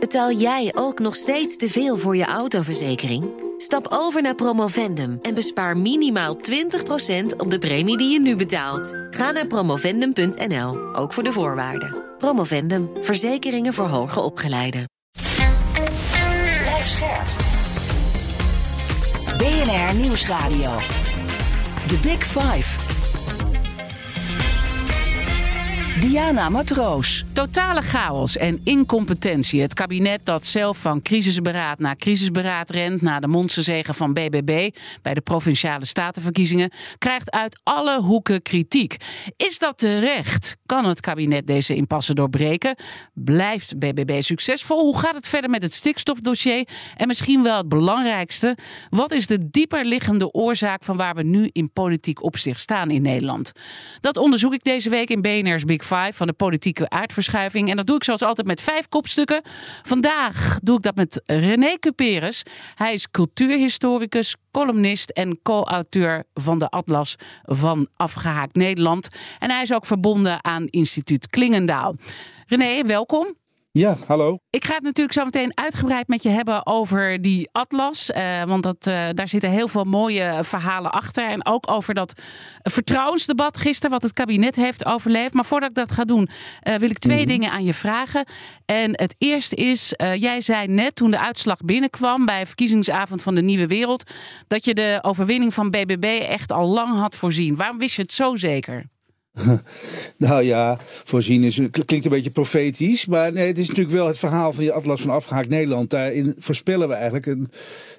Betaal jij ook nog steeds te veel voor je autoverzekering? Stap over naar Promovendum en bespaar minimaal 20% op de premie die je nu betaalt. Ga naar promovendum.nl, ook voor de voorwaarden. Promovendum, verzekeringen voor hoger opgeleiden. BNR Nieuwsradio. The Big Five. Diana Matroos. Totale chaos en incompetentie. Het kabinet dat zelf van crisisberaad naar crisisberaad rent... na de monsterzegen van BBB bij de Provinciale Statenverkiezingen... krijgt uit alle hoeken kritiek. Is dat terecht? Kan het kabinet deze impasse doorbreken? Blijft BBB succesvol? Hoe gaat het verder met het stikstofdossier? En misschien wel het belangrijkste... wat is de dieper liggende oorzaak van waar we nu in politiek opzicht staan in Nederland? Dat onderzoek ik deze week in BNR's Big Five van de politieke aardverschuiving. En dat doe ik zoals altijd met vijf kopstukken. Vandaag doe ik dat met René Cuperus. Hij is cultuurhistoricus, columnist en co-auteur van de Atlas van Afgehaakt Nederland. En hij is ook verbonden aan instituut Klingendaal. René, welkom. Ja, hallo. Ik ga het natuurlijk zo meteen uitgebreid met je hebben over die atlas. Uh, want dat, uh, daar zitten heel veel mooie verhalen achter. En ook over dat vertrouwensdebat gisteren, wat het kabinet heeft overleefd. Maar voordat ik dat ga doen, uh, wil ik twee mm -hmm. dingen aan je vragen. En het eerste is, jij zei net toen de uitslag binnenkwam bij verkiezingsavond van de Nieuwe Wereld, dat je de overwinning van BBB echt al lang had voorzien. Waarom wist je het zo zeker? nou ja, voorzien is, klinkt een beetje profetisch. Maar nee, het is natuurlijk wel het verhaal van die Atlas van Afgehaakt Nederland. Daarin voorspellen we eigenlijk. Een,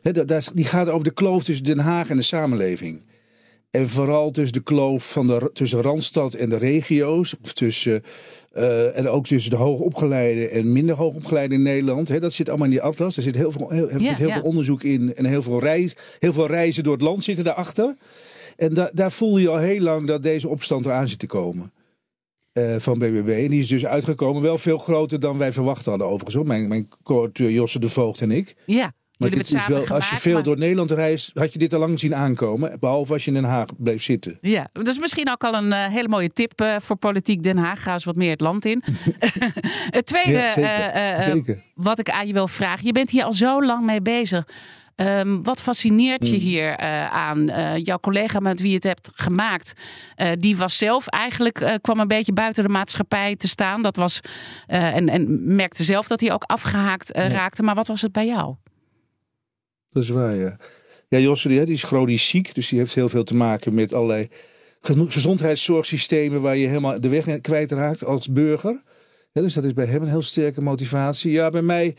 he, daar, die gaat over de kloof tussen Den Haag en de samenleving. En vooral tussen de kloof van de, tussen Randstad en de regio's. Of tussen, uh, en ook tussen de hoogopgeleide en minder hoogopgeleide in Nederland. He, dat zit allemaal in die atlas. Er zit heel veel, heel, yeah, heel yeah. veel onderzoek in. En heel veel, reis, heel veel reizen door het land zitten daarachter. En da daar voel je al heel lang dat deze opstand eraan zit te komen. Uh, van BBB. En die is dus uitgekomen. Wel veel groter dan wij verwacht hadden overigens. Hoor. Mijn, mijn co-auteur Josse de Voogd en ik. Ja, maar dit is wel, als je veel maar... door Nederland reist, had je dit al lang zien aankomen. Behalve als je in Den Haag bleef zitten. Ja, dat is misschien ook al een uh, hele mooie tip uh, voor politiek Den Haag. Ga eens wat meer het land in. het tweede, ja, zeker. zeker. wat ik aan je wil vragen. Je bent hier al zo lang mee bezig. Um, wat fascineert je hier uh, aan? Uh, jouw collega met wie je het hebt gemaakt, uh, die was zelf eigenlijk, kwam een beetje buiten de maatschappij te staan. Dat was, en, en merkte zelf dat hij ook afgehaakt nee. raakte. Maar wat was het bij jou? Dat is waar, ja. Ja, Josse die, die is chronisch ziek, dus die heeft heel veel te maken met allerlei gezondheidszorgsystemen waar je helemaal de weg kwijtraakt als burger. Ja, dus dat is bij hem een heel sterke motivatie. Ja, bij mij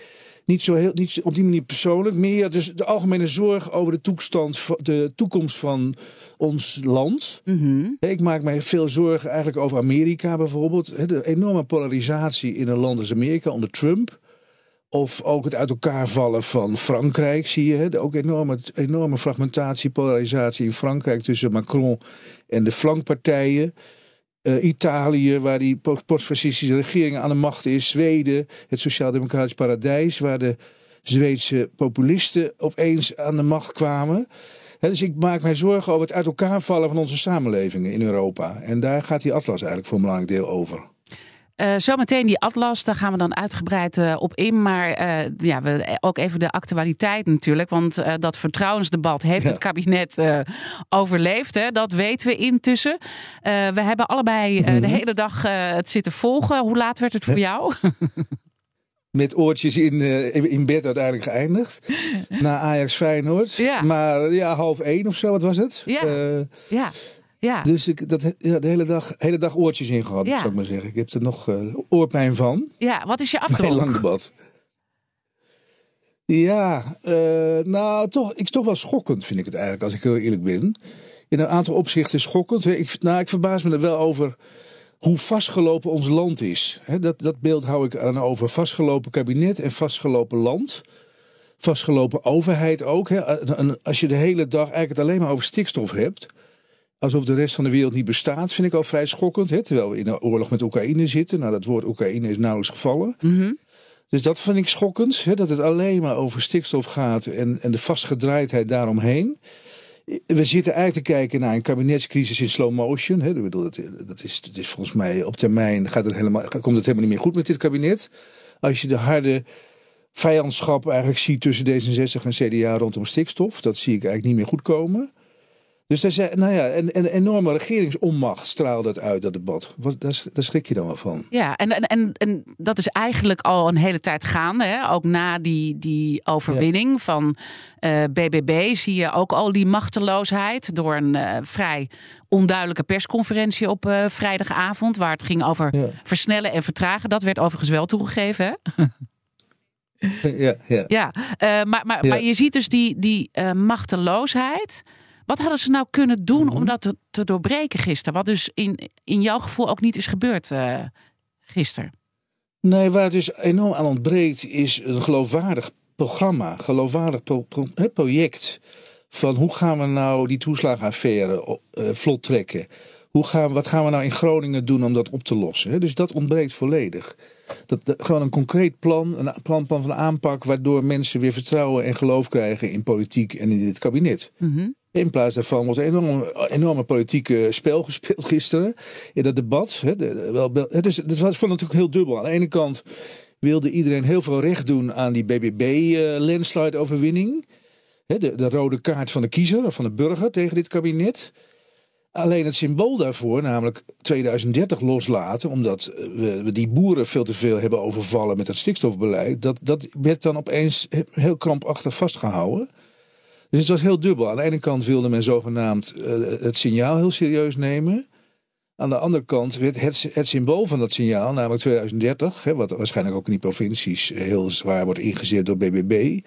niet zo heel, niet op die manier persoonlijk. Meer dus de algemene zorg over de toestand, de toekomst van ons land. Mm -hmm. Ik maak mij veel zorgen eigenlijk over Amerika bijvoorbeeld. De enorme polarisatie in een land als Amerika onder Trump. Of ook het uit elkaar vallen van Frankrijk, zie je. Hè? Ook enorme, enorme fragmentatie, polarisatie in Frankrijk tussen Macron en de flankpartijen. Uh, Italië, waar die postfascistische regering aan de macht is. Zweden, het sociaal-democratisch paradijs, waar de Zweedse populisten opeens aan de macht kwamen. Dus ik maak mij zorgen over het uit elkaar vallen van onze samenlevingen in Europa. En daar gaat die atlas eigenlijk voor een belangrijk deel over. Uh, zometeen die atlas, daar gaan we dan uitgebreid uh, op in. Maar uh, ja, we, ook even de actualiteit natuurlijk. Want dat vertrouwensdebat heeft ja. het kabinet overleefd. Hè? Dat weten we intussen. we hebben allebei de hele dag het zitten volgen. Hoe laat werd het voor jou? Met oortjes in, in bed uiteindelijk geëindigd. Na Ajax Feyenoord. Ja. Maar ja, half één of zo, wat was het? Ja. ja. Ja. Dus ik dat ja, de hele dag, hele dag oortjes in gehad, ja. zou ik maar zeggen. Ik heb er nog uh, oorpijn van. Ja, wat is je afdronk? Een lang debat. Ja, uh, nou, toch, ik, toch wel schokkend vind ik het eigenlijk, als ik heel eerlijk ben. In een aantal opzichten schokkend. Ik, nou, ik verbaas me er wel over hoe vastgelopen ons land is. He, dat, dat beeld hou ik aan over. Vastgelopen kabinet en vastgelopen land. Vastgelopen overheid ook. He. Als je de hele dag eigenlijk het alleen maar over stikstof hebt alsof de rest van de wereld niet bestaat, vind ik al vrij schokkend. Hè? Terwijl we in een oorlog met Oekraïne zitten. Nou, dat woord Oekraïne is nauwelijks gevallen. Mm -hmm. Dus dat vind ik schokkend. Hè? Dat het alleen maar over stikstof gaat en, en de vastgedraaidheid daaromheen. We zitten eigenlijk te kijken naar een kabinetscrisis in slow motion. Hè? Ik bedoel, dat, dat, is, dat is volgens mij op termijn gaat het helemaal, komt het helemaal niet meer goed met dit kabinet. Als je de harde vijandschap eigenlijk zie tussen D66 en CDA rondom stikstof. Dat zie ik eigenlijk niet meer goed komen. Dus daar zei, nou ja, een, een enorme regeringsonmacht straalde het uit, dat debat. Wat, daar, daar schrik je dan wel van. Ja, en, en, en, en dat is eigenlijk al een hele tijd gaande. Hè? Ook na die, die overwinning van uh, BBB zie je ook al die machteloosheid door een uh, vrij onduidelijke persconferentie op uh, vrijdagavond, waar het ging over Ja. versnellen en vertragen. Dat werd overigens wel toegegeven. Hè? Ja, ja. Ja, eh, maar, maar, maar je ziet dus die, die eh, machteloosheid. Wat hadden ze nou kunnen doen Mhm. om dat te, te doorbreken gisteren? Wat dus in, in jouw gevoel ook niet is gebeurd eh gisteren. Nee, waar het dus enorm aan ontbreekt is een geloofwaardig programma, geloofwaardig pro- pro- hè, project. Van hoe gaan we nou die toeslagenaffaire eh, vlot trekken? Hoe gaan, wat gaan we nou in Groningen doen om dat op te lossen? hè? Dus dat ontbreekt volledig. Dat, dat- gewoon een concreet plan, een plan, plan van aanpak, waardoor mensen weer vertrouwen en geloof krijgen in politiek en in dit kabinet. Mhm. In plaats daarvan wordt een enorme, enorme politieke spel gespeeld gisteren in dat debat. Hè, wel, het, is, het was vond natuurlijk heel dubbel. Aan de ene kant wilde iedereen heel veel recht doen aan die BBB-landslide-overwinning. de, de rode kaart van de kiezer of van de burger tegen dit kabinet. Alleen het symbool daarvoor, namelijk 2030 loslaten, omdat eh, we, die boeren veel te veel hebben overvallen met het stikstofbeleid, dat, dat werd dan opeens he- heel krampachtig vastgehouden. Dus het was heel dubbel. Aan de ene kant wilde men zogenaamd eh, het signaal heel serieus nemen. Aan de andere kant werd het, het symbool van dat signaal, namelijk 2030, hè, wat waarschijnlijk ook in die provincies eh, heel zwaar wordt ingezet door BBB,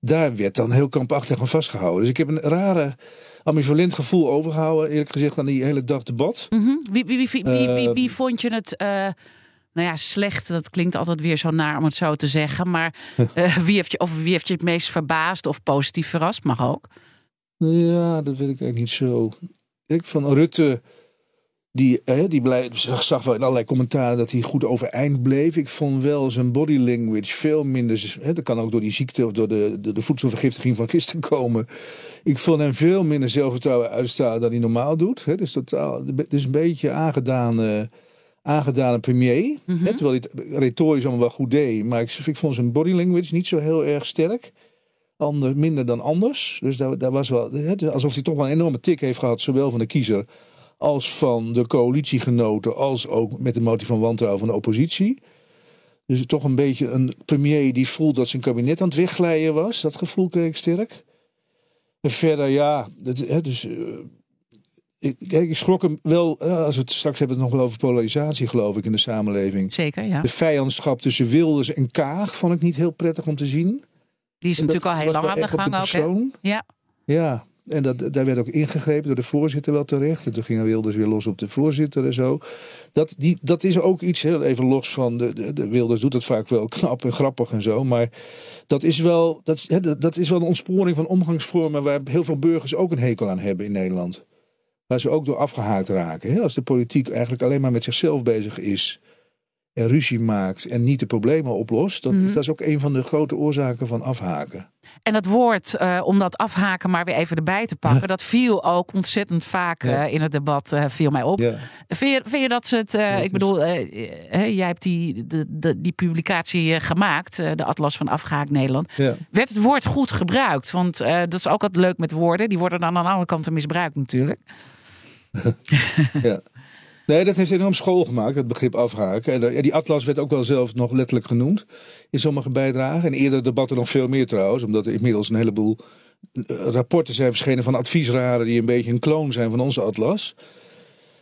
daar werd dan heel krampachtig aan vastgehouden. Dus ik heb een rare, ambivalent gevoel overgehouden, eerlijk gezegd, aan die hele dag debat. Mhm. Wie, wie, wie, wie, wie, wie, Ehm. wie vond je het, eh, nou ja, slecht? Dat klinkt altijd weer zo naar om het zo te zeggen. Maar eh, wie, heeft je, of wie heeft je het meest verbaasd of positief verrast? Mag ook. Ja, dat weet ik eigenlijk niet zo. Ik van Rutte, die, hè, die blij, zag, zag wel in allerlei commentaren dat hij goed overeind bleef. Ik vond wel zijn body language veel minder. Hè, dat kan ook door die ziekte of door de, de, de voedselvergiftiging van gisteren komen. Ik vond hem veel minder zelfvertrouwen uitstralen dan hij normaal doet. Hè, dus totaal, het is een beetje aangedaan. Aangedane premier. Hè, terwijl hij het retorisch allemaal wel goed deed. Maar ik, ik vond zijn body language niet zo heel erg sterk. Ander, minder dan anders. Dus daar, daar was wel, hè, alsof hij toch wel een enorme tik heeft gehad. Zowel van de kiezer als van de coalitiegenoten. Als ook met de motie van wantrouwen van de oppositie. Dus toch een beetje een premier die voelt dat zijn kabinet aan het wegglijden was. Dat gevoel kreeg ik sterk. En verder, ja, het, hè, dus, eh, ik, schrok hem wel, eh, als we het straks hebben we het nog wel over polarisatie, geloof ik, in de samenleving. Zeker, ja. De vijandschap tussen Wilders en Kaag vond ik niet heel prettig om te zien. Die is natuurlijk al heel lang aan de gang persoon. Ja. Ja, en dat, daar werd ook ingegrepen door de voorzitter wel terecht. En toen ging Wilders weer los op de voorzitter en zo. Dat, die, dat is ook iets, heel even los van, de, de, de Wilders doet het vaak wel knap en grappig en zo. Maar dat is wel, dat dat is wel een ontsporing van omgangsvormen waar heel veel burgers ook een hekel aan hebben in Nederland. Waar ze ook door afgehaakt raken. Als de politiek eigenlijk alleen maar met zichzelf bezig is en ruzie maakt en niet de problemen oplost. Dat, Mhm. dat is ook een van de grote oorzaken van afhaken. En dat woord, eh, om dat afhaken maar weer even erbij te pakken, dat viel ook ontzettend vaak Ja. eh, in het debat, eh, viel mij op. Ja. Vind, je, vind je dat ze het, ik bedoel, jij hebt die, de, de, die publicatie gemaakt, de Atlas van Afgehaakt Nederland. Werd het woord goed gebruikt? Want dat is ook altijd leuk met woorden, die worden dan aan de andere kant misbruikt natuurlijk. Ja. Nee, dat heeft enorm school gemaakt, het begrip afhaken. En eh, die atlas werd ook wel zelf nog letterlijk genoemd in sommige bijdragen. En eerder debatten nog veel meer trouwens, omdat er inmiddels een heleboel eh, rapporten zijn verschenen van adviesraden die een beetje een kloon zijn van onze atlas.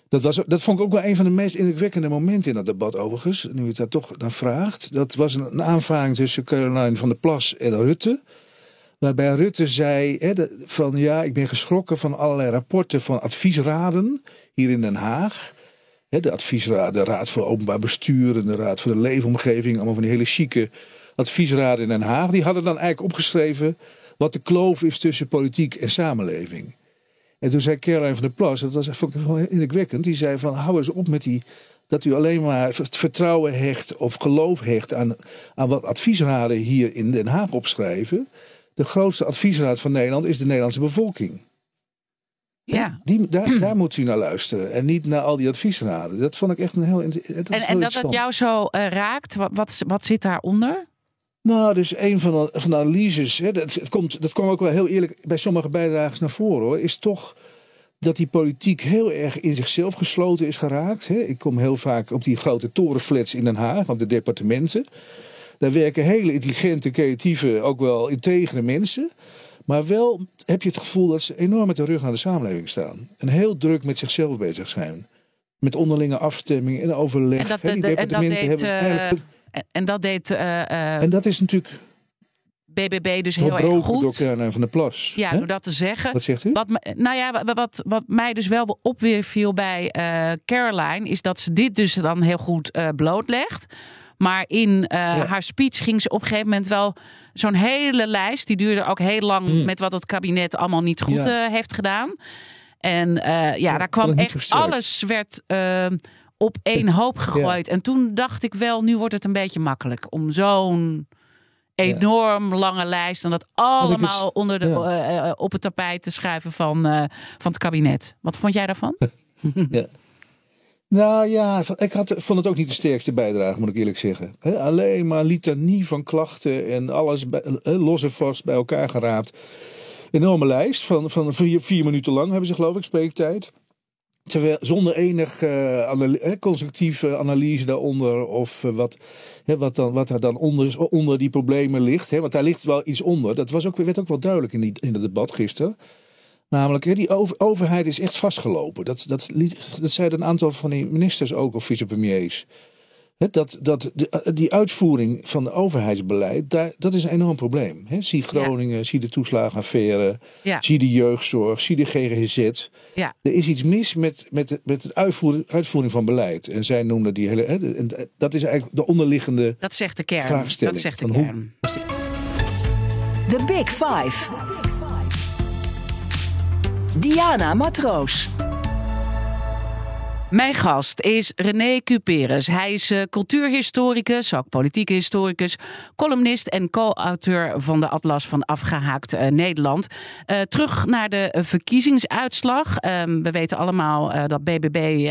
Dat, was, dat vond ik ook wel een van de meest indrukwekkende momenten in dat debat overigens. Nu je het daar toch naar vraagt. Dat was een, een aanvaring tussen Caroline van der Plas en Rutte. Waarbij Rutte zei hè, van ja, ik ben geschrokken van allerlei rapporten van adviesraden hier in Den Haag. Hè, de adviesraad, de Raad voor Openbaar Bestuur en de Raad voor de Leefomgeving. Allemaal van die hele chique adviesraden in Den Haag. Die hadden dan eigenlijk opgeschreven wat de kloof is tussen politiek en samenleving. En toen zei Caroline van der Plas, dat was vond ik indrukwekkend. Die zei van hou eens op met die dat u alleen maar vertrouwen hecht of geloof hecht aan, aan wat adviesraden hier in Den Haag opschrijven. De grootste adviesraad van Nederland is de Nederlandse bevolking. Ja. Die, daar, daar moet u naar luisteren en niet naar al die adviesraden. Dat vond ik echt een heel. Dat was En, heel en dat het interessant. jou zo eh, raakt, wat, wat, wat zit daaronder? Nou, dus een van de, van de analyses, hè, dat, het komt, dat kwam ook wel heel eerlijk bij sommige bijdragers naar voren hoor, is toch dat die politiek heel erg in zichzelf gesloten is geraakt. Hè. Ik kom heel vaak op die grote torenflats in Den Haag, op de departementen. Daar werken hele intelligente, creatieve, ook wel integere mensen. Maar wel heb je het gevoel dat ze enorm met de rug naar de samenleving staan. En heel druk met zichzelf bezig zijn. Met onderlinge afstemming en overleg. En dat, de- en dat deed, eh, en, dat deed eh, eh, En dat is natuurlijk BBB dus heel erg goed. door van der Plas. Ja, Hè? door dat te zeggen. Wat zegt u? Wat, nou ja, wa- wat, wat mij dus wel opviel bij eh, Caroline, is dat ze dit dus dan heel goed eh, blootlegt. Maar in eh, haar speech ging ze op een gegeven moment wel zo'n hele lijst. Die duurde ook heel lang Mm. met wat het kabinet allemaal niet goed Ja. eh, heeft gedaan. En eh, ja, daar had kwam echt alles werd eh, op één hoop gegooid. En toen dacht ik wel, nu wordt het een beetje makkelijk om zo'n enorm lange lijst en dat allemaal onder de, ja. op het tapijt te schuiven van, van het kabinet. Wat vond jij daarvan? Ja. Nou ja, ik had, vond het ook niet de sterkste bijdrage, moet ik eerlijk zeggen. Alleen maar litanie van klachten en alles los en vast bij elkaar geraapt. Enorme lijst van, van vier, minuten lang hebben ze geloof ik spreektijd. Terwijl, zonder enig eh, constructieve analyse daaronder of eh, wat, hè, wat, dan, wat er dan onder, onder die problemen ligt. Want daar ligt wel iets onder. Dat was ook, werd ook wel duidelijk in, in het debat gisteren. Namelijk, hè, die over- overheid is echt vastgelopen. Dat, dat, dat zeiden een aantal van die ministers ook, of vicepremiers. Hè, Dat, dat, de- eh, die uitvoering van de overheidsbeleid, daar, dat is een enorm probleem. Hè. Zie Groningen, zie de toeslagenaffaire, Ja. zie de jeugdzorg, zie de GGZ. Ja. Er is iets mis met, met, de- met het uitvoering, uitvoering van beleid. En zij noemden die hele. Hè, de- en dat is eigenlijk de onderliggende. Dat zegt de kern. Vraagstelling Dat zegt de hoe- kern. The Big Five. Diana Matroos. Mijn gast is René Cuperus. Hij is eh, cultuurhistoricus, ook politieke historicus, columnist en co-auteur van de Atlas van Afgehaakt eh, Nederland. Eh, terug naar de verkiezingsuitslag. Ehm, we weten allemaal dat BBB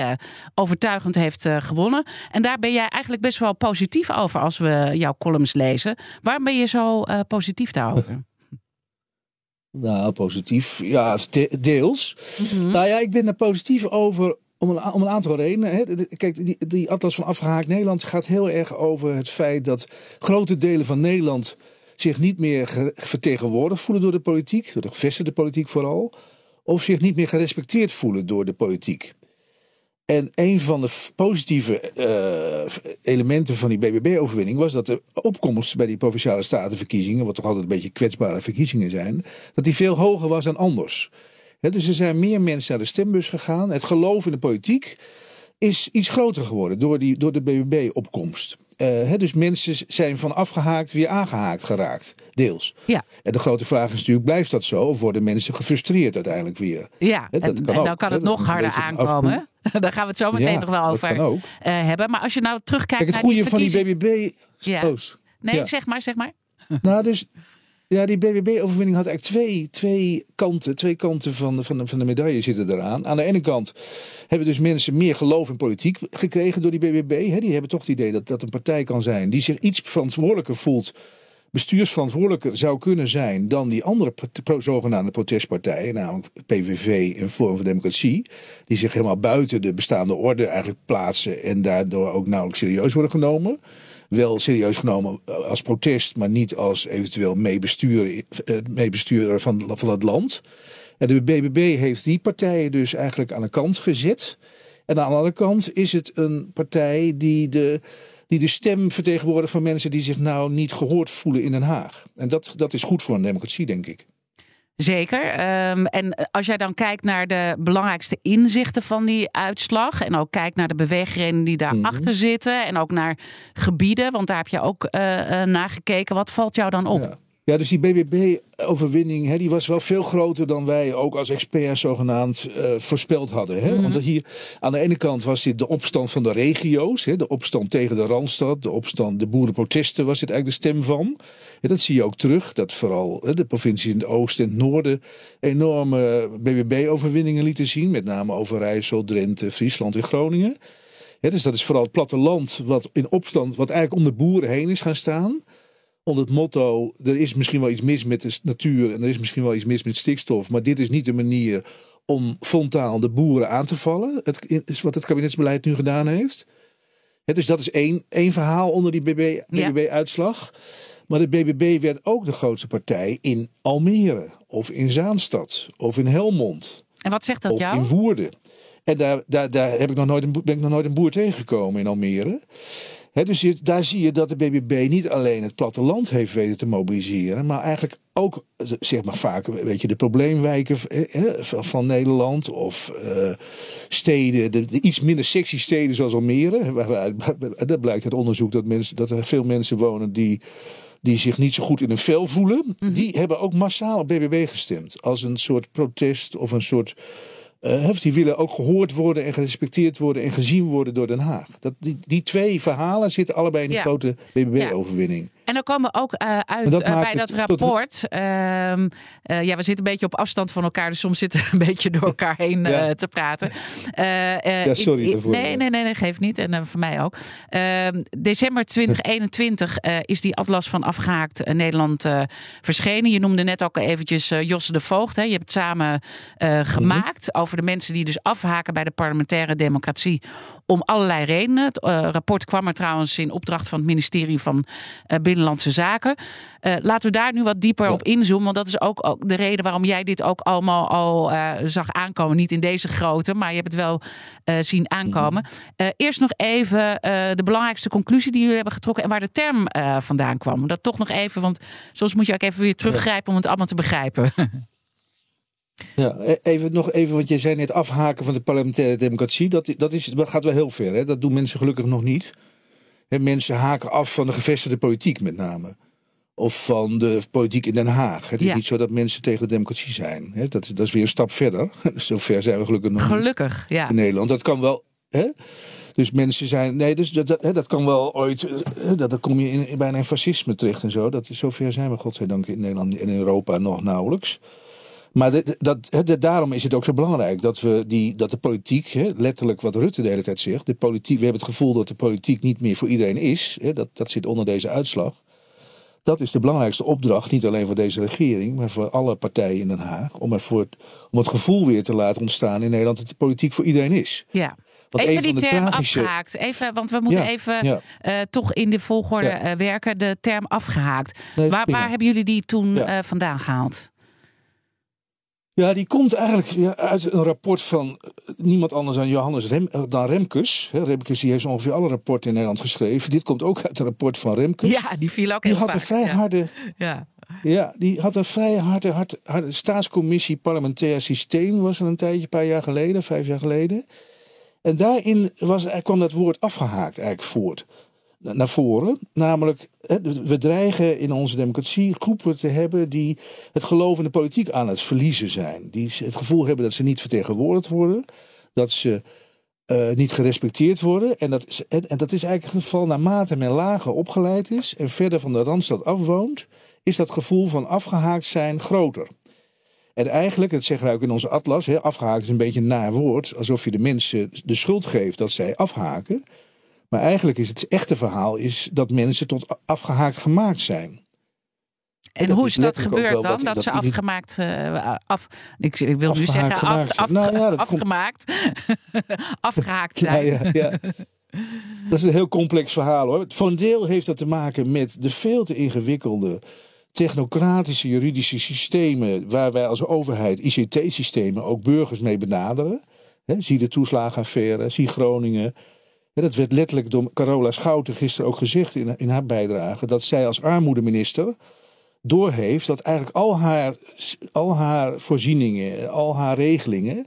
overtuigend heeft gewonnen. En daar ben jij eigenlijk best wel positief over als we jouw columns lezen. Waarom ben je zo positief daarover? Nou, positief. Ja, de- deels. Nou ja, ik ben er positief over. Om een, om een aantal redenen. Hè. Kijk, die, die Atlas van Afgehaakt Nederland gaat heel erg over het feit dat grote delen van Nederland zich niet meer ge- vertegenwoordigd voelen door de politiek, door de gevestigde politiek vooral, of zich niet meer gerespecteerd voelen door de politiek. En een van de positieve eh, elementen van die BBB-overwinning was dat de opkomst bij die provinciale statenverkiezingen, wat toch altijd een beetje kwetsbare verkiezingen zijn, dat die veel hoger was dan anders. Dus er zijn meer mensen naar de stembus gegaan. Het geloof in de politiek is iets groter geworden door, die, door de BBB-opkomst. Eh, dus mensen zijn van afgehaakt weer aangehaakt geraakt, deels. Ja. En de grote vraag is natuurlijk, blijft dat zo? Of worden mensen gefrustreerd uiteindelijk weer? Ja, dat en, kan en ook, dan kan het nog harder aankomen. hè? Daar gaan we het zo meteen Ja, nog wel over eh, hebben. Maar als je nou terugkijkt Kijk, het naar die goede van die BBB... Ja. Nee, ja. zeg maar, zeg maar. Nou, dus ja, die BBB-overwinning had eigenlijk twee, twee kanten. Twee kanten van de, van, de, van de medaille zitten eraan. Aan de ene kant hebben dus mensen meer geloof in politiek gekregen door die BBB. Die hebben toch het idee dat dat een partij kan zijn die zich iets verantwoordelijker voelt. Bestuursverantwoordelijker zou kunnen zijn dan die andere zogenaamde protestpartijen, namelijk PVV en Forum voor Democratie, die zich helemaal buiten de bestaande orde eigenlijk plaatsen en daardoor ook nauwelijks serieus worden genomen wel serieus genomen als protest, maar niet als eventueel eh, meebestuurder van, van het land. En de BBB heeft die partijen dus eigenlijk aan de kant gezet. En aan de andere kant is het een partij die de, die de stem vertegenwoordigt van mensen die zich nou niet gehoord voelen in Den Haag. En dat, dat is goed voor een democratie, denk ik. Zeker. Ehm, en als jij dan kijkt naar de belangrijkste inzichten van die uitslag. En ook kijkt naar de beweegredenen die daarachter zitten. En ook naar gebieden, want daar heb je ook eh eh, naar gekeken. Wat valt jou dan op? Ja. Ja, dus die BBB-overwinning, die was wel veel groter dan wij ook als experts zogenaamd eh, voorspeld hadden. Hè? Want hier aan de ene kant was dit de opstand van de regio's, hè, de opstand tegen de Randstad, de opstand, de boerenprotesten was dit eigenlijk de stem van. Ja, dat zie je ook terug, dat vooral hè, de provincies in het oosten en het noorden enorme BBB-overwinningen lieten zien, met name Overijssel, Drenthe, Friesland en Groningen. Ja, dus dat is vooral het platteland wat in opstand, wat eigenlijk om de boeren heen is gaan staan onder het motto: er is misschien wel iets mis met de natuur en er is misschien wel iets mis met stikstof, maar dit is niet de manier om frontaal de boeren aan te vallen. Het is wat het kabinetsbeleid nu gedaan heeft. Hè, dus dat is één, één verhaal onder die Ja. BBB-uitslag. Maar de BBB werd ook de grootste partij in Almere, of in Zaanstad, of in Helmond, En wat zegt dat of jou? in Woerden. En daar, daar, daar heb ik nog nooit een, ben ik nog nooit een boer tegengekomen in Almere. Dus daar zie je dat de BBB niet alleen het platteland heeft weten te mobiliseren, maar eigenlijk ook zeg maar vaak weet je, de probleemwijken van Nederland of eh, steden, de, de iets minder sexy steden zoals Almere. Waar, dat blijkt uit onderzoek dat, mensen, dat er veel mensen wonen die, die zich niet zo goed in hun vel voelen. Die hebben ook massaal op BBB gestemd als een soort protest of een soort eh, die willen ook gehoord worden en gerespecteerd worden en gezien worden door Den Haag. Dat, die, die twee verhalen zitten allebei in die Ja. grote BBB-overwinning. En dan komen we ook eh, uit dat eh, bij dat tot- rapport. ehm, eh, ja, we zitten een beetje op afstand van elkaar, dus soms zitten we een beetje door elkaar heen Ja. te praten. Ja, sorry in- in- daarvoor. Nee, nee, nee, nee, geeft niet. En voor mij ook. Ehm, december 2021 eh, is die atlas van afgehaakt eh, Nederland verschenen. Je noemde net ook eventjes Josse de Voogd. Hè. Je hebt het samen eh, gemaakt over de mensen die dus afhaken bij de parlementaire democratie om allerlei redenen. Het rapport kwam er trouwens in opdracht van het ministerie van eh, Binnenlandse Zaken. Eh, laten we daar nu wat dieper op inzoomen. Want dat is ook, ook de reden waarom jij dit ook allemaal al eh, zag aankomen. Niet in deze grootte, maar je hebt het wel eh, zien aankomen. Eh, eerst nog even de belangrijkste conclusie die jullie hebben getrokken. En waar de term vandaan kwam. Dat toch nog even, want soms moet je ook even weer teruggrijpen om het allemaal te begrijpen. Ja, e- even nog even, want jij zei net afhaken van de parlementaire democratie. Dat, dat, is, dat gaat wel heel ver. Hè? Dat doen mensen gelukkig nog niet. Mensen haken af van de gevestigde politiek met name. Of van de politiek in Den Haag. Het is Ja. niet zo dat mensen tegen de democratie zijn. Dat, is- dat is weer een stap verder. Zover zijn we gelukkig nog niet. Gelukkig, ja. in Nederland. Dat kan wel. Dus mensen zijn. Nee, dus dat, dat, kan wel ooit. Dat, dan kom je in, bijna in fascisme terecht en zo. Dat is, zover zijn we, godzijdank, in Nederland en in Europa nog nauwelijks. Maar dit- dat, daarom is het ook zo belangrijk dat, we die, dat de politiek, hè, letterlijk wat Rutte de hele tijd zegt, de politiek, we hebben het gevoel dat de politiek niet meer voor iedereen is. Hè, dat, dat zit onder deze uitslag. Dat is de belangrijkste opdracht, niet alleen voor deze regering, maar voor alle partijen in Den Haag. Om, ervoor, om het gevoel weer te laten ontstaan in Nederland dat de politiek voor iedereen is. ja. Want even die term tragische- afgehaakt. Even, want we moeten Ja, even ja. eh, toch in de volgorde Ja. eh, werken. De term afgehaakt. Nee, waar, waar hebben jullie die toen eh, vandaan gehaald? Ja, die komt eigenlijk uit een rapport van eh, niemand anders dan Johannes Rem, eh, dan Remkes. Remkes die heeft ongeveer alle rapporten in Nederland geschreven. Dit komt ook uit een rapport van Remkes. Ja, die viel ook die heel had vaak. een vrij ja. harde, Ja. ja, die had een vrij harde, harde, harde staatscommissie parlementair systeem was er een tijdje, een paar jaar geleden, vijf jaar geleden. En daarin was, kwam dat woord afgehaakt eigenlijk voort. Na- Naar voren. Namelijk, we dreigen in onze democratie groepen te hebben die het geloof in de politiek aan het verliezen zijn. Die het gevoel hebben dat ze niet vertegenwoordigd worden. Dat ze eh, niet gerespecteerd worden. En dat, is, en, dat is eigenlijk het geval naarmate men lager opgeleid is en verder van de randstad afwoont, is dat gevoel van afgehaakt zijn groter. En eigenlijk, dat zeggen wij ook in onze atlas, afgehaakt is een beetje een naar woord, alsof je de mensen de schuld geeft dat zij afhaken. Maar eigenlijk is het echte verhaal is dat mensen tot afgehaakt gemaakt zijn. En hoe is dat gebeurd dan? Dat, dat ze afgemaakt, eh, af, ik, ik wil nu zeggen af, af, Nou ja, afgemaakt, afgehaakt zijn. ja, ja. Dat is een heel complex verhaal hoor. Voor een deel heeft dat te maken met de veel te ingewikkelde technocratische juridische systemen waar wij als overheid, ICT-systemen, ook burgers mee benaderen. Zie de toeslagenaffaire, zie Groningen. Dat werd letterlijk door Carola Schouten gisteren ook gezegd in, in haar bijdrage. Dat zij als armoedeminister doorheeft dat eigenlijk al haar, al haar voorzieningen, al haar regelingen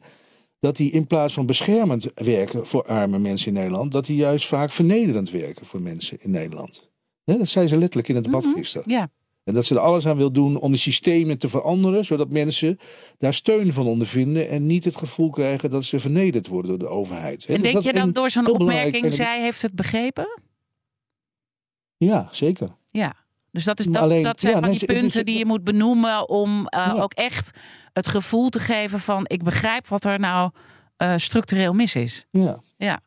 dat die in plaats van beschermend werken voor arme mensen in Nederland, dat die juist vaak vernederend werken voor mensen in Nederland. Dat zei ze letterlijk in het debat gisteren. Ja. En dat ze er alles aan wil doen om die systemen te veranderen, zodat mensen daar steun van ondervinden en niet het gevoel krijgen dat ze vernederd worden door de overheid. En dus denk je dan door zo'n opmerking, zij heeft het begrepen? Ja, zeker. Ja. Dus dat, is, dat, alleen- dat zijn ja, van nee, die is- punten die je moet benoemen om eh, Ja. ook echt het gevoel te geven van ik begrijp wat er nou eh, structureel mis is. Ja. Ja.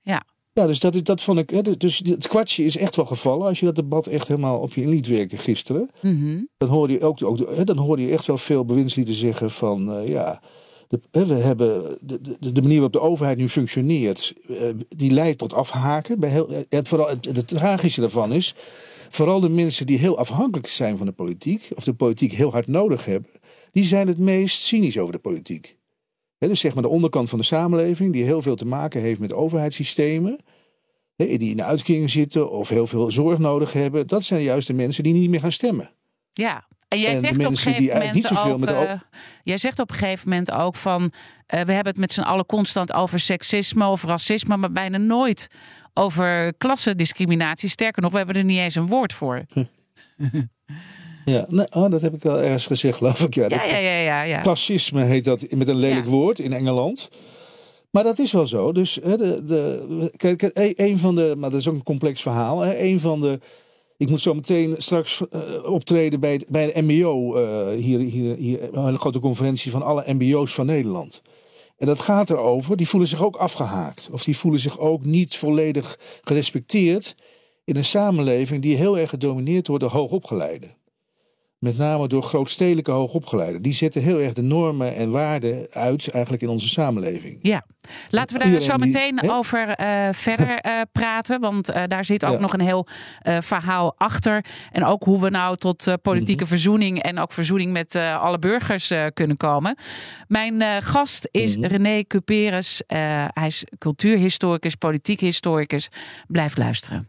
Ja. Ja, dus dat, dat vond ik. Hè, dus het kwartje is echt wel gevallen. Als je dat debat echt helemaal op je in liet werken gisteren. Mhm. Dan hoorde je ook, ook hè, dan hoorde je echt wel veel bewindslieden zeggen van eh, ja. De, hè, we hebben de, de, de manier waarop de overheid nu functioneert, eh, die leidt tot afhaken. Bij heel, en vooral het, het tragische daarvan is, vooral de mensen die heel afhankelijk zijn van de politiek, of de politiek heel hard nodig hebben, die zijn het meest cynisch over de politiek. Dus zeg maar de onderkant van de samenleving, die heel veel te maken heeft met overheidssystemen, die in de uitkeringen zitten of heel veel zorg nodig hebben, dat zijn juist de mensen die niet meer gaan stemmen. Ja. En jij En zegt op een gegeven moment ook. met eh, jij zegt op een gegeven moment ook van. eh, we hebben het met z'n allen constant over seksisme, over racisme, maar bijna nooit over klassendiscriminatie. Sterker nog, we hebben er niet eens een woord voor. Ja, nou, oh, dat heb ik wel ergens gezegd, geloof ik. Ja, Ja, ja, ja, ja. ja. Klassisme heet dat met een lelijk Ja. woord in Engeland. Maar dat is wel zo. Dus hè, de, de, kijk, een- een van de, maar dat is ook een complex verhaal. Hè, een van de, ik moet zo meteen straks eh, optreden bij, het- bij de MBO, eh, hier, hier, hier, een hele grote conferentie van alle MBO's van Nederland. En dat gaat erover, die voelen zich ook afgehaakt. Of die voelen zich ook niet volledig gerespecteerd in een samenleving die heel erg gedomineerd wordt door hoogopgeleiden. Met name door grootstedelijke hoogopgeleiden. Die zetten heel erg de normen en waarden uit eigenlijk in onze samenleving. Ja, laten we daar zo meteen over eh, verder eh, praten. Want eh, daar zit ook Ja. nog een heel verhaal achter. En ook hoe we nou tot politieke Mhm. verzoening en ook verzoening met alle burgers kunnen komen. Mijn gast is Mhm. René Cuperus. Eh, hij is cultuurhistoricus, politiek historicus. Blijf luisteren.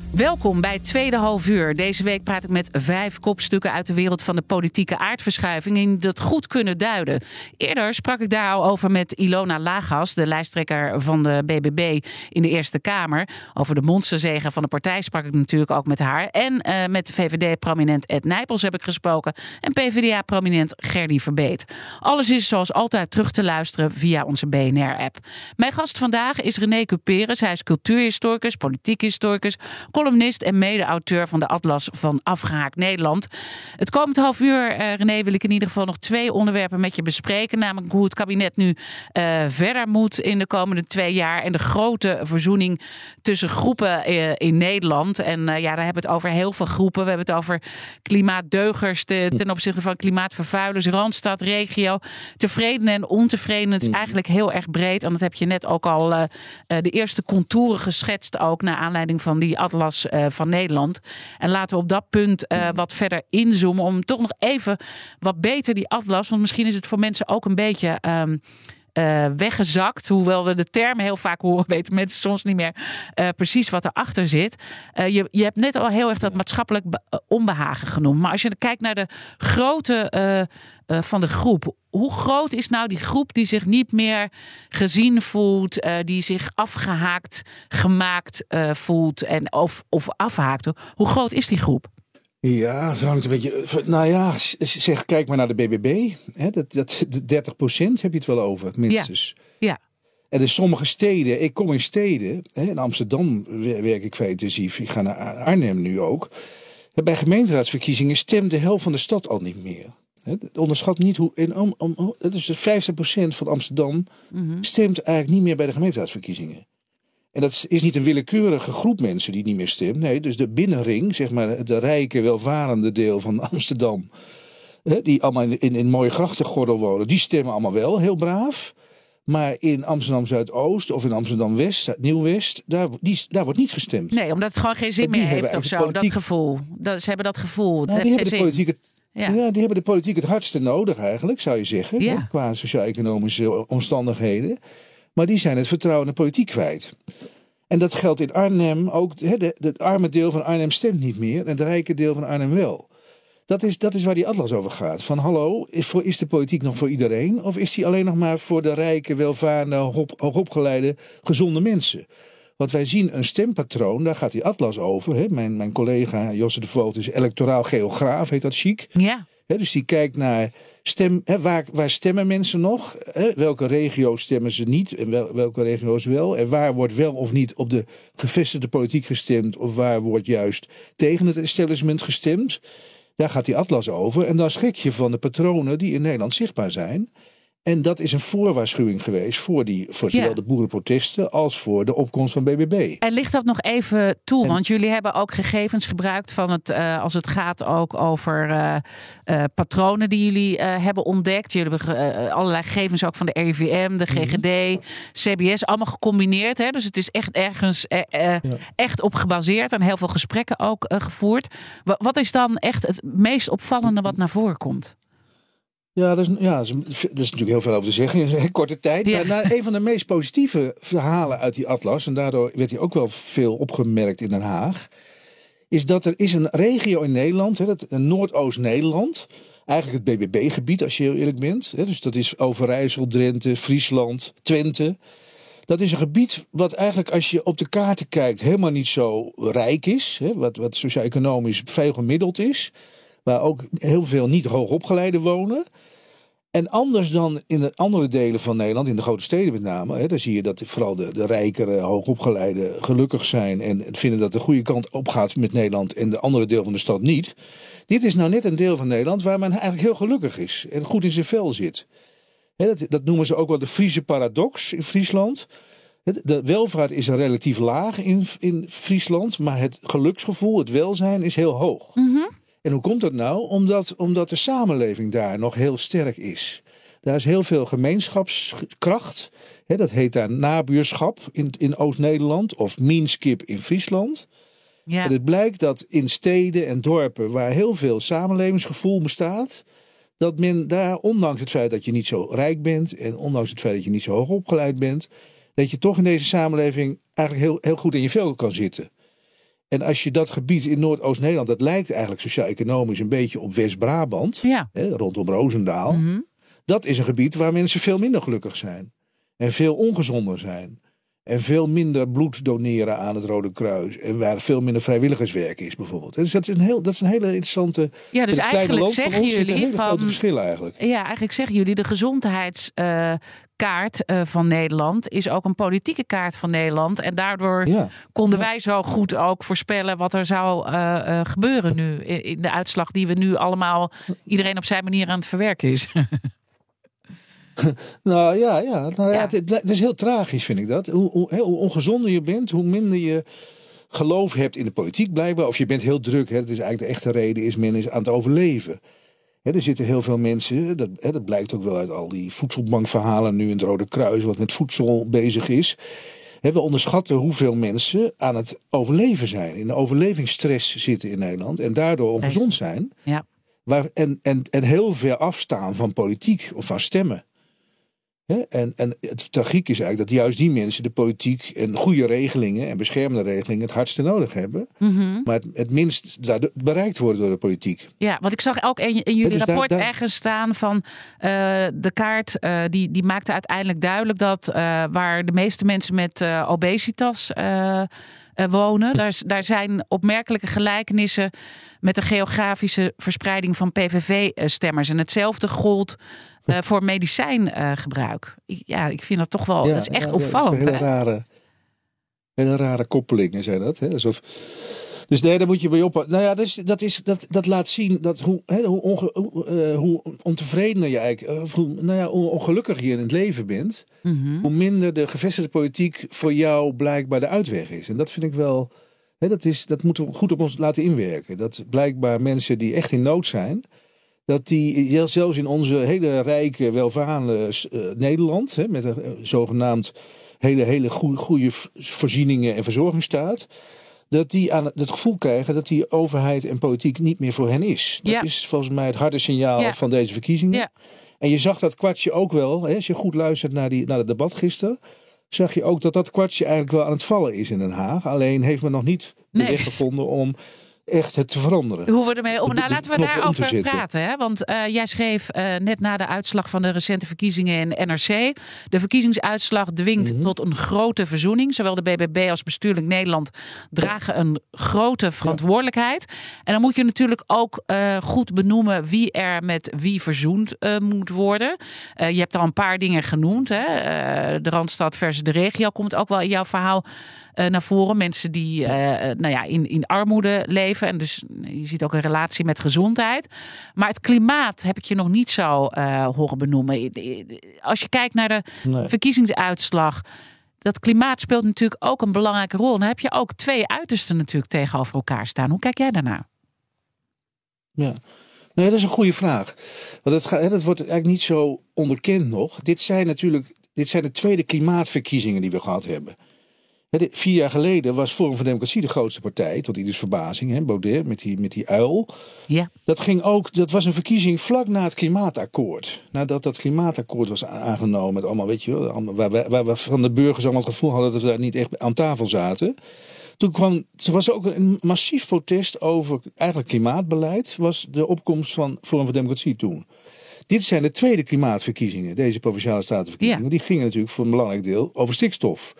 Welkom bij tweede half uur. Deze week praat ik met vijf kopstukken uit de wereld van de politieke aardverschuiving die dat goed kunnen duiden. Eerder sprak ik daar al over met Ilona Lagas, de lijsttrekker van de BBB in de Eerste Kamer. Over de monsterzegen van de partij sprak ik natuurlijk ook met haar. En eh, met VVD-prominent Ed Nijpels heb ik gesproken. En PvdA-prominent Gerdy Verbeet. Alles is zoals altijd terug te luisteren via onze BNR-app. Mijn gast vandaag is René Cuperus. Hij is cultuurhistoricus, politiek historicus, columnist en mede-auteur van de Atlas van Afgehaakt Nederland. Het komend half uur, eh, René, wil ik in ieder geval nog twee onderwerpen met je bespreken. Namelijk hoe het kabinet nu eh, verder moet in de komende twee jaar. En de grote verzoening tussen groepen eh, in Nederland. En ja, daar hebben we het over heel veel groepen. We hebben het over klimaatdeugers te- ten opzichte van klimaatvervuilers, Randstad, regio. Tevreden en ontevreden. Het is eigenlijk heel erg breed. En dat heb je net ook al de eerste contouren geschetst. Ook naar aanleiding van die atlas eh, van Nederland. En laten we op dat punt eh, wat verder inzoomen. Om toch nog even wat beter die atlas. Want misschien is het voor mensen ook een beetje. ehm, eh, weggezakt. Hoewel we de termen heel vaak horen, weten mensen soms niet meer eh, precies wat erachter zit. Eh, je, je hebt net al heel erg dat maatschappelijk be- eh, onbehagen genoemd. Maar als je kijkt naar de grootte van de groep. Hoe groot is nou die groep die zich niet meer gezien voelt, die zich afgehaakt, gemaakt voelt en of, of afhaakt? Hoe groot is die groep? Ja, dat hangt een beetje. Nou ja, zeg, kijk maar naar de BBB. Hè, dat, dat, de 30% heb je het wel over, minstens. Ja. En in sommige steden, ik kom in steden, hè, in Amsterdam wer- werk ik veel intensief, ik ga naar Arnhem nu ook. Bij gemeenteraadsverkiezingen stemt de helft van de stad al niet meer. Hè, Onderschat niet hoe. In, om, om, is 50% van Amsterdam stemt eigenlijk niet meer bij de gemeenteraadsverkiezingen. En dat is niet een willekeurige groep mensen die niet meer stemt. Nee, dus de binnenring, zeg maar, het rijke, welvarende deel van Amsterdam. Hè, die allemaal in, in, in mooie grachtengordel wonen. Die stemmen allemaal wel, heel braaf. Maar in Amsterdam Zuidoost of in Amsterdam West, Nieuw-West, daar, die, daar wordt niet gestemd. Nee, omdat het gewoon geen zin meer heeft of zo. Dat gevoel. Dat, ze hebben dat gevoel. Nou, die, hebben de politiek het, Ja. ja. die hebben de politiek het hardste nodig eigenlijk, zou je zeggen. Ja. hè, Qua sociaal-economische omstandigheden. Maar die zijn het vertrouwen in de politiek kwijt. En dat geldt in Arnhem ook. het arme deel van Arnhem stemt niet meer. En het rijke deel van Arnhem wel. Dat is, dat is waar die atlas over gaat. Van hallo, is, voor, is de politiek nog voor iedereen? Of is die alleen nog maar voor de rijke, welvarende, hoog, hoogopgeleide, gezonde mensen? Want wij zien een stempatroon, daar gaat die atlas over. Mijn, mijn collega Josse de Voogd is electoraal geograaf, heet dat chic. Ja. Dus die kijkt naar stem, waar, waar stemmen mensen nog? Hè, welke regio's stemmen ze niet en wel, welke regio's wel? En waar wordt wel of niet op de gevestigde politiek gestemd? Of waar wordt juist tegen het establishment gestemd? Daar gaat die atlas over. En dan schrik je van de patronen die in Nederland zichtbaar zijn. En dat is een voorwaarschuwing geweest voor, die, voor zowel Ja. de boerenprotesten als voor de opkomst van BBB. En ligt dat nog even toe? Want jullie hebben ook gegevens gebruikt van het, eh, als het gaat ook over eh, eh, patronen die jullie hebben ontdekt. Jullie hebben allerlei gegevens ook van de RIVM, de GGD, CBS, allemaal gecombineerd. Hè? Dus het is echt ergens echt op gebaseerd en heel veel gesprekken ook gevoerd. Wa- wat is dan echt het meest opvallende wat naar voren komt? Ja, dat is, ja, dat is, dat is natuurlijk heel veel over te zeggen in een korte tijd. Ja. Maar nou, een van de meest positieve verhalen uit die atlas, en daardoor werd hij ook wel veel opgemerkt in Den Haag, is dat er is een regio in Nederland, hè, dat, Noordoost-Nederland, eigenlijk het BBB-gebied als je heel eerlijk bent. Hè, dus dat is Overijssel, Drenthe, Friesland, Twente. Dat is een gebied wat eigenlijk als je op de kaarten kijkt helemaal niet zo rijk is. Hè, wat, wat sociaal-economisch vrij gemiddeld is. Waar ook heel veel niet hoogopgeleiden wonen. En anders dan in de andere delen van Nederland, in de grote steden met name, hè, daar zie je dat vooral de, de rijkere, hoogopgeleide gelukkig zijn en vinden dat de goede kant op gaat met Nederland en de andere deel van de stad niet. Dit is nou net een deel van Nederland waar men eigenlijk heel gelukkig is en goed in zijn vel zit. Hè, dat, dat noemen ze ook wel de Friese paradox in Friesland. De welvaart is relatief laag in, in Friesland, maar het geluksgevoel, het welzijn is heel hoog. En hoe komt dat nou? Omdat, omdat de samenleving daar nog heel sterk is. Daar is heel veel gemeenschapskracht. Hè, dat heet daar nabuurschap in, in Oost-Nederland of meanskip in Friesland. Ja. En het blijkt dat in steden en dorpen waar heel veel samenlevingsgevoel bestaat, dat men daar, ondanks het feit dat je niet zo rijk bent en ondanks het feit dat je niet zo hoog opgeleid bent, dat je toch in deze samenleving eigenlijk heel, heel goed in je vel kan zitten. En als je dat gebied in Noordoost-Nederland, dat lijkt eigenlijk sociaal-economisch een beetje op West-Brabant, Ja. hè, rondom Roosendaal. Mhm. Dat is een gebied waar mensen veel minder gelukkig zijn. En veel ongezonder zijn. En veel minder bloed doneren aan het Rode Kruis. En waar veel minder vrijwilligerswerk is bijvoorbeeld. Dus dat is een, heel, dat is een hele interessante... Ja, dus eigenlijk van zeggen jullie hele grote van- verschillen eigenlijk. Ja, eigenlijk zeggen jullie de gezondheidskaart eh, van Nederland is ook een politieke kaart van Nederland. En daardoor Ja. konden wij zo goed ook voorspellen wat er zou eh, eh, gebeuren nu. In, de uitslag die we nu allemaal, iedereen op zijn manier aan het verwerken is. Nou ja, ja, nou, ja. Ja. Het, het is heel tragisch vind ik dat. Hoe, hoe, hoe ongezonder je bent, hoe minder je geloof hebt in de politiek blijkbaar. Of je bent heel druk. Hè. Dat is eigenlijk de echte reden, is men is aan het overleven. Er zitten heel veel mensen, dat, dat blijkt ook wel uit al die voedselbankverhalen nu in het Rode Kruis, wat met voedsel bezig is. We onderschatten hoeveel mensen aan het overleven zijn. In de overlevingsstress zitten in Nederland en daardoor ongezond zijn. ja. Waar, en, en, en heel ver afstaan van politiek of van stemmen. En, en het tragiek is eigenlijk dat juist die mensen de politiek en goede regelingen en beschermende regelingen het hardste nodig hebben. Mhm. Maar het, het minst bereikt worden door de politiek. Ja, want ik zag ook in, in jullie dus rapport daar- ergens staan van eh, de kaart, eh, die, die maakte uiteindelijk duidelijk dat eh, waar de meeste mensen met obesitas wonen, daar, daar zijn opmerkelijke gelijkenissen met de geografische verspreiding van PVV-stemmers. En hetzelfde gold eh, voor medicijngebruik. Ik- ja, ik vind dat toch wel, dat is echt ja, opvallend. Is een hele rare, hele rare koppelingen zijn dat. Hè? Alsof, dus nee, daar moet je bij oppassen. Nou ja, dat, is, dat, is, dat, dat laat zien dat hoe, hè, hoe, onge, hoe, eh, hoe ontevredener je eigenlijk, eh, of hoe, nou ja, hoe ongelukkiger je in het leven bent, Mhm. hoe minder de gevestigde politiek voor jou blijkbaar de uitweg is. En dat vind ik wel, hè, dat, is, dat moeten we goed op ons laten inwerken. Dat blijkbaar mensen die echt in nood zijn, dat die zelfs in onze hele rijke, welvarende eh, Nederland, hè, met een eh, zogenaamd hele, hele goede, voorzieningen en verzorgingsstaat, dat die aan het, het gevoel krijgen dat die overheid en politiek niet meer voor hen is. Dat Ja. is volgens mij het harde signaal Ja. van deze verkiezingen. Ja. En je zag dat kwartje ook wel, hè, als je goed luistert naar, die, naar het debat gisteren, zag je ook dat dat kwartje eigenlijk wel aan het vallen is in Den Haag. Alleen heeft men nog niet de Nee. weg gevonden om echt het te veranderen. Hoe we ermee om. Nou, laten we daarover praten. Hè? Want eh, jij schreef eh, net na de uitslag van de recente verkiezingen in NRC. De verkiezingsuitslag dwingt Mhm. tot een grote verzoening. Zowel de BBB als Bestuurlijk Nederland dragen een grote verantwoordelijkheid. En dan moet je natuurlijk ook eh, goed benoemen wie er met wie verzoend moet worden. Je hebt al een paar dingen genoemd. Hè? De Randstad versus de regio komt ook wel in jouw verhaal eh, naar voren. Mensen die eh, eh, nou ja, in, in armoede leven. En dus je ziet ook een relatie met gezondheid. Maar het klimaat heb ik je nog niet zo horen benoemen. Als je kijkt naar de Nee. verkiezingsuitslag. Dat klimaat speelt natuurlijk ook een belangrijke rol. Dan heb je ook twee uitersten natuurlijk tegenover elkaar staan. Hoe kijk jij daarnaar? Ja. Nee, dat is een goede vraag. Want het, gaat, dat wordt eigenlijk niet zo onderkend nog. Dit zijn natuurlijk dit zijn de tweede klimaatverkiezingen die we gehad hebben. Vier jaar geleden was Forum voor Democratie de grootste partij, tot ieders verbazing. Hè, Baudet met die, met die uil. Ja, Dat, ging ook, dat was een verkiezing vlak na het klimaatakkoord. Nadat dat klimaatakkoord was aangenomen. Met allemaal, weet je wel, allemaal, waar, van de burgers allemaal het gevoel hadden dat we daar niet echt aan tafel zaten. Toen kwam, er was ook een massief protest over eigenlijk klimaatbeleid. Was de opkomst van Forum voor Democratie toen. Dit zijn de tweede klimaatverkiezingen, deze provinciale statenverkiezingen. Ja. Die gingen natuurlijk voor een belangrijk deel over stikstof.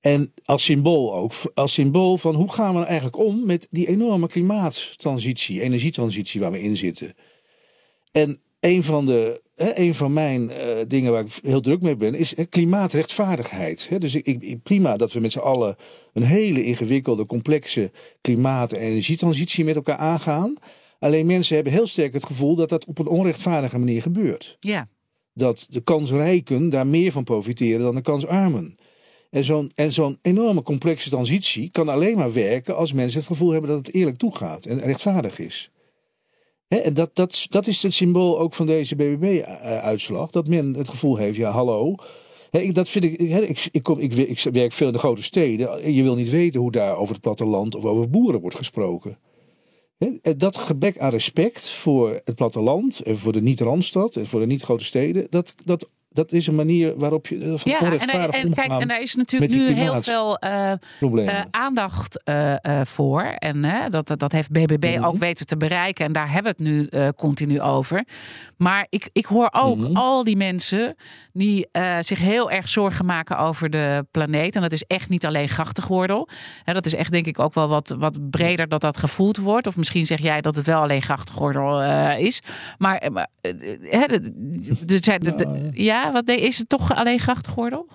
En als symbool ook, als symbool van hoe gaan we eigenlijk om met die enorme klimaattransitie, energietransitie waar we in zitten. En een van, de, hè, een van mijn eh, dingen waar ik heel druk mee ben, is klimaatrechtvaardigheid. Hè. Dus ik, ik, prima dat we met z'n allen een hele ingewikkelde, complexe klimaat- en energietransitie met elkaar aangaan. Alleen mensen hebben heel sterk het gevoel dat dat op een onrechtvaardige manier gebeurt ja. dat de kansrijken daar meer van profiteren dan de kansarmen. En zo'n, en enorme complexe transitie kan alleen maar werken als mensen het gevoel hebben dat het eerlijk toegaat en rechtvaardig is. En dat, dat, dat is het symbool ook van deze BBB-uitslag. Dat men het gevoel heeft, ja hallo. Ik, dat vind ik, ik, ik, kom, ik, ik werk veel in de grote steden. En je wil niet weten hoe daar over het platteland of over boeren wordt gesproken. Hè, Dat gebrek aan respect voor het platteland en voor de niet-Randstad en voor de niet-grote steden, dat, dat, dat is een manier waarop je eh, van Ja, en, en, kijk, en daar is natuurlijk nu heel veel eh, eh, aandacht voor. En dat, dat, heeft BBB Mhm. ook weten te bereiken. En daar hebben we het nu continu over. Maar ik, ik hoor ook Mhm. al die mensen die zich heel erg zorgen maken over de planeet. En dat is echt niet alleen grachtengordel. Hè, dat is echt denk ik ook wel wat, wat breder dat dat gevoeld wordt. Of misschien zeg jij dat het wel alleen grachtengordel is. Maar, maar hè, de- de- zijn de- de- ja, wat is het toch alleen grachtengordel?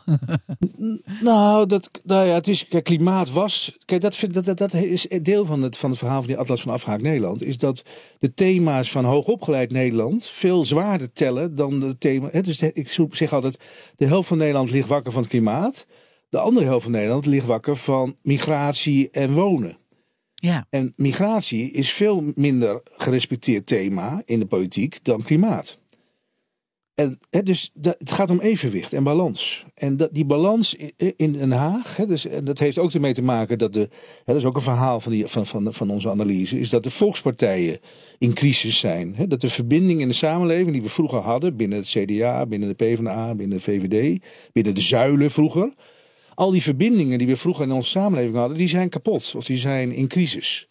Nou, dat, nou ja, het is, kijk, klimaat was. Kijk, dat, vind, dat, dat, dat is deel van het, van het verhaal van die Atlas van Afgehaakt Nederland. Is dat de thema's van hoogopgeleid Nederland veel zwaarder tellen dan de thema. Hè, dus de- ik zeg altijd: de helft van Nederland ligt wakker van het klimaat. De andere helft van Nederland ligt wakker van migratie en wonen. Ja. En migratie is veel minder gerespecteerd thema in de politiek dan klimaat. En dus dat, het gaat om evenwicht en balans. En dat, die balans in Den Haag, dus, en dat heeft ook ermee te maken dat de, dat is ook een verhaal van, die, van, van, van onze analyse, is dat de volkspartijen in crisis zijn. Dat de verbinding in de samenleving die we vroeger hadden, binnen het CDA, binnen de PvdA, binnen de VVD, binnen de zuilen vroeger, al die verbindingen die we vroeger in onze samenleving hadden, die zijn kapot of die zijn in crisis.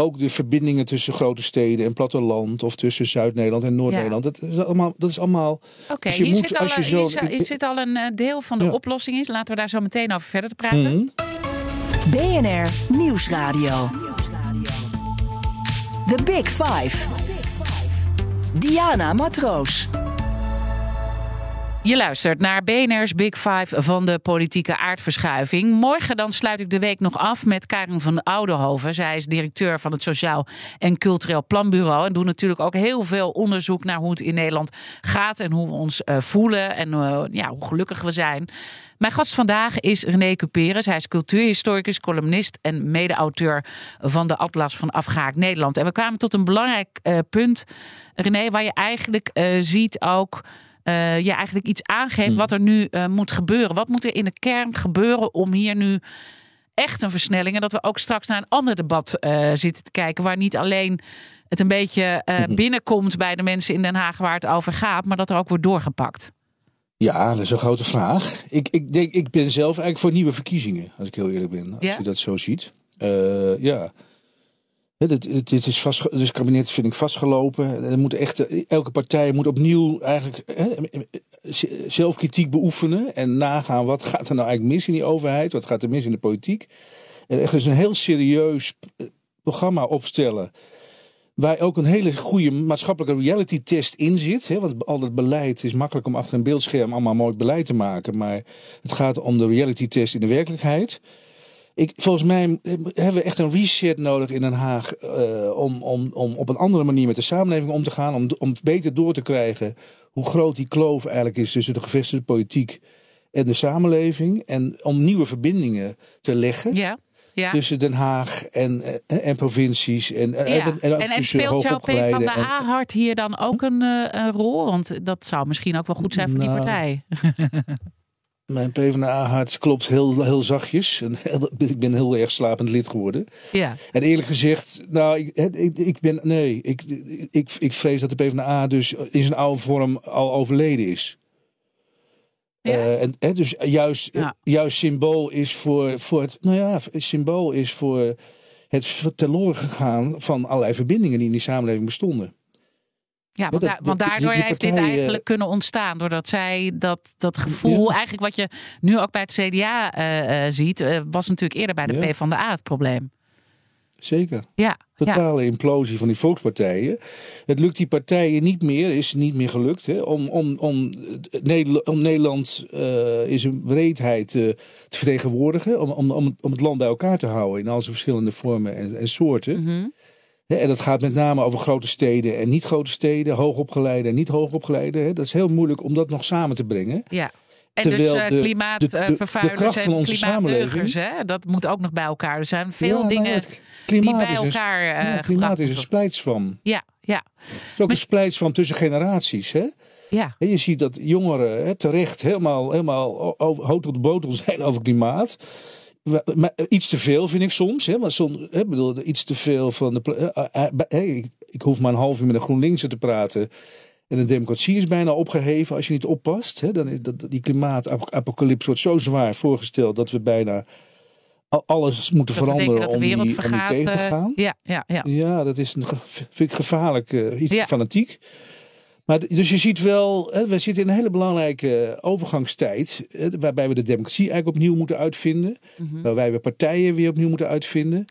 Ook de verbindingen tussen grote steden en platteland, of tussen Zuid-Nederland en Noord-Nederland. Dat, is allemaal, dat is allemaal. Oké, Dus je hier, moet, zit al, als je een- zo- hier zit al een eh, deel van de Ja. oplossing is. Laten we daar zo meteen over verder te praten. Mhm. BNR Nieuwsradio. The Big Five. Diana Matroos. Je luistert naar BNR's Big Five van de politieke aardverschuiving. Morgen dan sluit ik de week nog af met Karin van Oudenhoven. Zij is directeur van het Sociaal en Cultureel Planbureau. En doet natuurlijk ook heel veel onderzoek naar hoe het in Nederland gaat. En hoe we ons eh, voelen en eh, ja, hoe gelukkig we zijn. Mijn gast vandaag is René Cuperus. Hij is cultuurhistoricus, columnist en mede-auteur van de Atlas van Afgehaakt Nederland. En we kwamen tot een belangrijk eh, punt, René, waar je eigenlijk ziet ook eh, je eigenlijk iets aangeeft wat er nu eh, moet gebeuren. Wat moet er in de kern gebeuren om hier nu echt een versnelling en dat we ook straks naar een ander debat eh, zitten te kijken waar niet alleen het een beetje eh, binnenkomt bij de mensen in Den Haag waar het over gaat, maar dat er ook wordt doorgepakt. Ja, dat is een grote vraag. Ik, ik, denk, ik ben zelf eigenlijk voor nieuwe verkiezingen, als ik heel eerlijk ben. Als Ja? je dat zo ziet. Ja. Dit, is vast, dus kabinet vind ik vastgelopen. Er moet echt, elke partij moet opnieuw eigenlijk hè, zelfkritiek beoefenen. En nagaan wat gaat er nou eigenlijk mis in die overheid. Wat gaat er mis in de politiek. En echt dus een heel serieus programma opstellen. Waar ook een hele goede maatschappelijke reality test in zit. Hè? Want al dat beleid is makkelijk om achter een beeldscherm allemaal mooi beleid te maken. Maar het gaat om de reality test in de werkelijkheid. Ik, volgens mij hebben we echt een reset nodig in Den Haag. Uh, om, om, om op een andere manier met de samenleving om te gaan. Om, om beter door te krijgen hoe groot die kloof eigenlijk is tussen de gevestigde politiek en de samenleving. En om nieuwe verbindingen te leggen. Ja. Ja. tussen Den Haag en, en, en provincies. En, ja. en, en, en, speelt jouw P van de A-hart hier dan ook een, een, rol? Want dat zou misschien ook wel goed zijn voor die nou, partij. Mijn PvdA-hart klopt heel, heel zachtjes. En ik ben heel erg slapend lid geworden. Ja. En eerlijk gezegd, nou, ik, ik, ik ben, nee, ik, ik, ik vrees dat de PvdA dus in zijn oude vorm al overleden is. Ja. Uh, en, hè, dus juist, ja. juist symbool is voor, voor het, nou ja, symbool is voor het teloor gegaan van allerlei verbindingen die in die samenleving bestonden. Ja, want, da want daardoor heeft dit eigenlijk kunnen ontstaan. Doordat zij dat, dat gevoel, eigenlijk wat je nu ook bij het CDA uh, uh, ziet, was natuurlijk eerder bij de ja. PvdA het probleem. Zeker. Ja. Totale implosie van die volkspartijen. Het lukt die partijen niet meer, is niet meer gelukt, hè, om, om, om, om Nederland in zijn breedheid te vertegenwoordigen. Om, om, om, om het land bij elkaar te houden in al zijn verschillende vormen en, en soorten. Mm -hmm. En dat gaat met name over grote steden en niet grote steden, hoogopgeleide en niet hoogopgeleide. Dat is heel moeilijk om dat nog samen te brengen. Ja. En dus uh, klimaatvervuilers en klimaatdeugers, hè? dat moet ook nog bij elkaar. Er zijn veel ja, dingen die bij elkaar uh, ja, Klimaat is een splijts van. Ja, ja. Het is ook een splijts van tussen generaties. Hè? Ja. En je ziet dat jongeren hè, terecht helemaal, helemaal hoog tot de botel zijn over klimaat. Maar iets te veel vind ik soms. Hè, maar soms hè, bedoel, iets te veel van de. Uh, ik, ik, hoef maar een half uur met een GroenLinkse te praten. En de democratie is bijna opgeheven als je niet oppast. Hè, dan is dat, die klimaatapocalypse wordt zo zwaar voorgesteld dat we bijna alles moeten dat veranderen om, die, om die tegen te gaan. Ja, ja, ja. ja dat is een, vind ik gevaarlijk, uh, iets ja. fanatiek. Maar dus je ziet wel, we zitten in een hele belangrijke overgangstijd. Hè, waarbij we de democratie eigenlijk opnieuw moeten uitvinden. Mm -hmm. Waarbij we partijen weer opnieuw moeten uitvinden.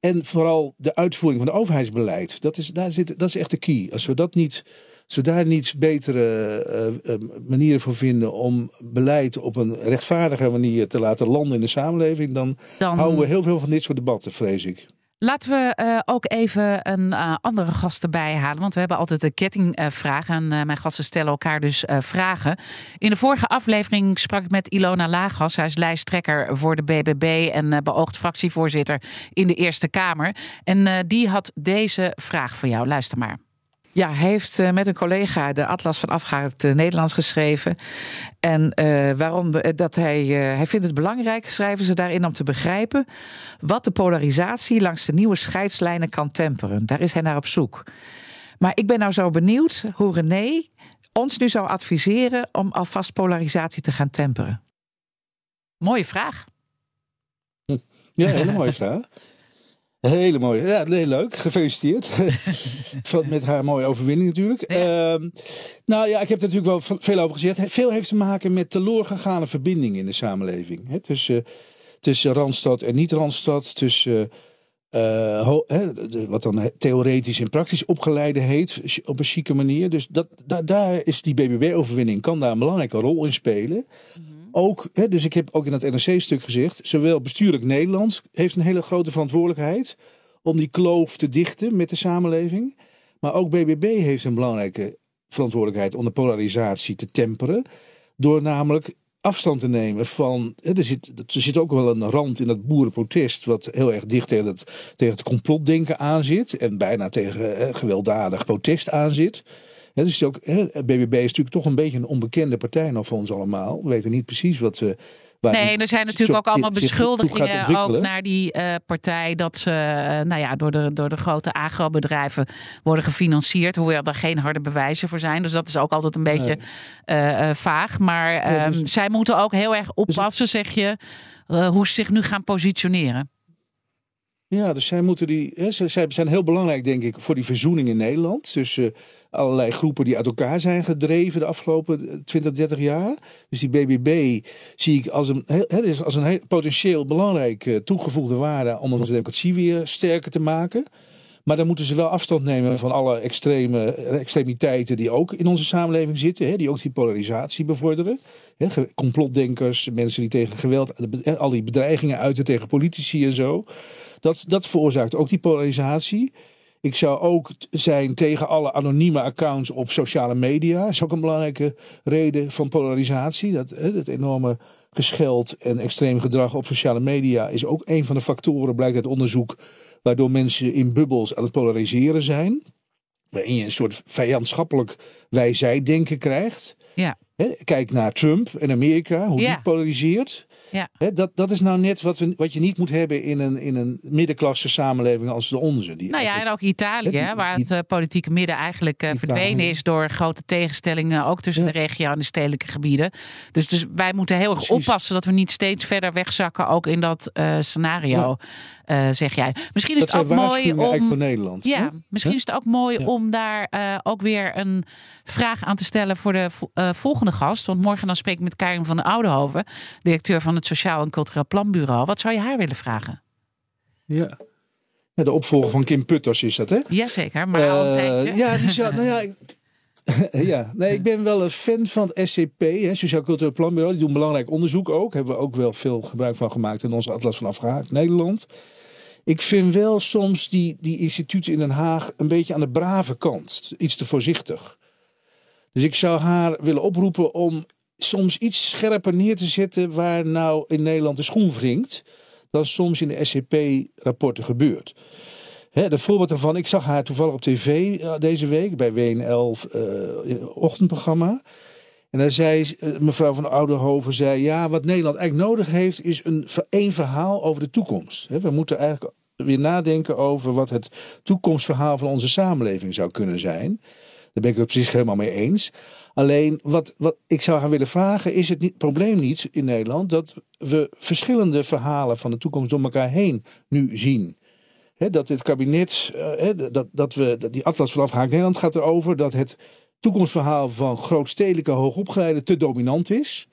En vooral de uitvoering van het overheidsbeleid. Dat is, daar zit, dat is echt de key. Als we dat niet. Als we daar niet betere uh, manieren voor vinden om beleid op een rechtvaardige manier te laten landen in de samenleving, dan, dan... houden we heel veel van dit soort debatten, vrees ik. Laten we uh, ook even een uh, andere gast erbij halen. Want we hebben altijd de kettingvraag. En mijn gasten stellen elkaar dus vragen. In de vorige aflevering sprak ik met Ilona Lagas. Hij is lijsttrekker voor de BBB en beoogd fractievoorzitter in de Eerste Kamer. En die had deze vraag voor jou. Luister maar. Ja, hij heeft uh, met een collega de Atlas van Afgehaakt uh, Nederlands geschreven. En uh, waarom dat hij, hij vindt het belangrijk, schrijven ze daarin, om te begrijpen wat de polarisatie langs de nieuwe scheidslijnen kan temperen. Daar is hij naar op zoek. Maar ik ben nou zo benieuwd hoe René ons nu zou adviseren om alvast polarisatie te gaan temperen. Mooie vraag. Ja, hele mooie vraag. Hele mooie. Ja, heel leuk. Gefeliciteerd. met haar mooie overwinning natuurlijk. Ja. Uh, nou ja, ik heb er natuurlijk wel veel over gezegd. Veel heeft te maken met teloorgegane verbindingen in de samenleving. Hè, tussen, tussen Randstad en niet-Randstad. Tussen uh, ho, hè, wat dan theoretisch en praktisch opgeleide heet. Op een chique manier. Dus dat, da, daar is die BBB-overwinning. Kan daar een belangrijke rol in spelen. Mm -hmm. Ook, hè, dus ik heb ook in het NRC-stuk gezegd, zowel bestuurlijk Nederland heeft een hele grote verantwoordelijkheid om die kloof te dichten met de samenleving. Maar ook BBB heeft een belangrijke verantwoordelijkheid om de polarisatie te temperen. Door namelijk afstand te nemen van. Hè, er, zit, er zit ook wel een rand in dat boerenprotest, wat heel erg dicht tegen het, tegen het complotdenken aanzit. En bijna tegen gewelddadig protest aanzit. Ja, dus ook, hè, BBB is natuurlijk toch een beetje een onbekende partij nog voor ons allemaal. We weten niet precies wat ze. Nee, er zijn natuurlijk ook allemaal beschuldigingen ook naar die uh, partij dat ze uh, nou ja, door, de, door de grote agrobedrijven worden gefinancierd, hoewel er geen harde bewijzen voor zijn. Dus dat is ook altijd een beetje uh, vaag. Maar ja, dus, zij moeten ook heel erg oppassen, dus, zeg je, hoe ze zich nu gaan positioneren. Ja, dus zij moeten die. Hè, ze, zij zijn heel belangrijk, denk ik, voor die verzoening in Nederland. Tussen allerlei groepen die uit elkaar zijn gedreven de afgelopen 20, 30 jaar. Dus die BBB zie ik als een, hè, dus als een potentieel belangrijke toegevoegde waarde om onze democratie weer sterker te maken. Maar dan moeten ze wel afstand nemen van alle extreme extremiteiten die ook in onze samenleving zitten. Die ook die polarisatie bevorderen. Complotdenkers, mensen die tegen geweld, al die bedreigingen uiten tegen politici en zo. Dat, dat veroorzaakt ook die polarisatie. Ik zou ook zijn tegen alle anonieme accounts op sociale media. Dat is ook een belangrijke reden van polarisatie. Dat, dat enorme gescheld en extreem gedrag op sociale media is ook een van de factoren, blijkt uit onderzoek, waardoor mensen in bubbels aan het polariseren zijn. Waarin je een soort vijandschappelijk wij-zij-denken krijgt. Ja. Kijk naar Trump en Amerika, hoe die polariseert. Ja. dat, dat is nou net wat, we, wat je niet moet hebben in een, in een middenklasse samenleving als de onze. Die nou ja, en ook Italië, waar het uh, politieke midden eigenlijk uh, verdwenen is door grote tegenstellingen, ook tussen de regio en de stedelijke gebieden. Dus, dus wij moeten heel erg oppassen dat we niet steeds verder wegzakken, ook in dat uh, scenario. Ja. zeg jij. Misschien is dat het ook mooi om. voor Nederland. Ja, misschien is het ook mooi om daar ook weer een vraag aan te stellen voor de volgende gast. Want morgen dan spreek ik met Karin van de Oudehoven, directeur van het Sociaal en Cultureel Planbureau. Wat zou je haar willen vragen? Ja. ja de opvolger van Kim Putters is dat, hè? Jazeker, maar al een tijdje. Ja, die zou, nou ja, ik, ja, nee, ik ben wel een fan van het SCP, hè, Sociaal Cultureel Planbureau. Die doen belangrijk onderzoek ook. Hebben we ook wel veel gebruik van gemaakt in onze Atlas van Afgehaakt Nederland. Ik vind wel soms die, die instituten in Den Haag een beetje aan de brave kant. Iets te voorzichtig. Dus ik zou haar willen oproepen om soms iets scherper neer te zetten waar nou in Nederland de schoen wringt. Dan soms in de SCP-rapporten gebeurt. Hè, voorbeeld daarvan, ik zag haar toevallig op tv uh, deze week bij WNL uh, ochtendprogramma. En daar zei mevrouw van Ouderhoven, zei, ja, wat Nederland eigenlijk nodig heeft, is een verhaal over de toekomst. We moeten eigenlijk weer nadenken over wat het toekomstverhaal van onze samenleving zou kunnen zijn. Daar ben ik het zich helemaal mee eens. Alleen wat, wat ik zou gaan willen vragen, is het niet, probleem niet in Nederland dat we verschillende verhalen van de toekomst door elkaar heen nu zien. dat het kabinet, uh, dat, dat we, dat die Atlas van Afhaak Nederland gaat erover dat het toekomstverhaal van grootstedelijke hoogopgeleiden te dominant is.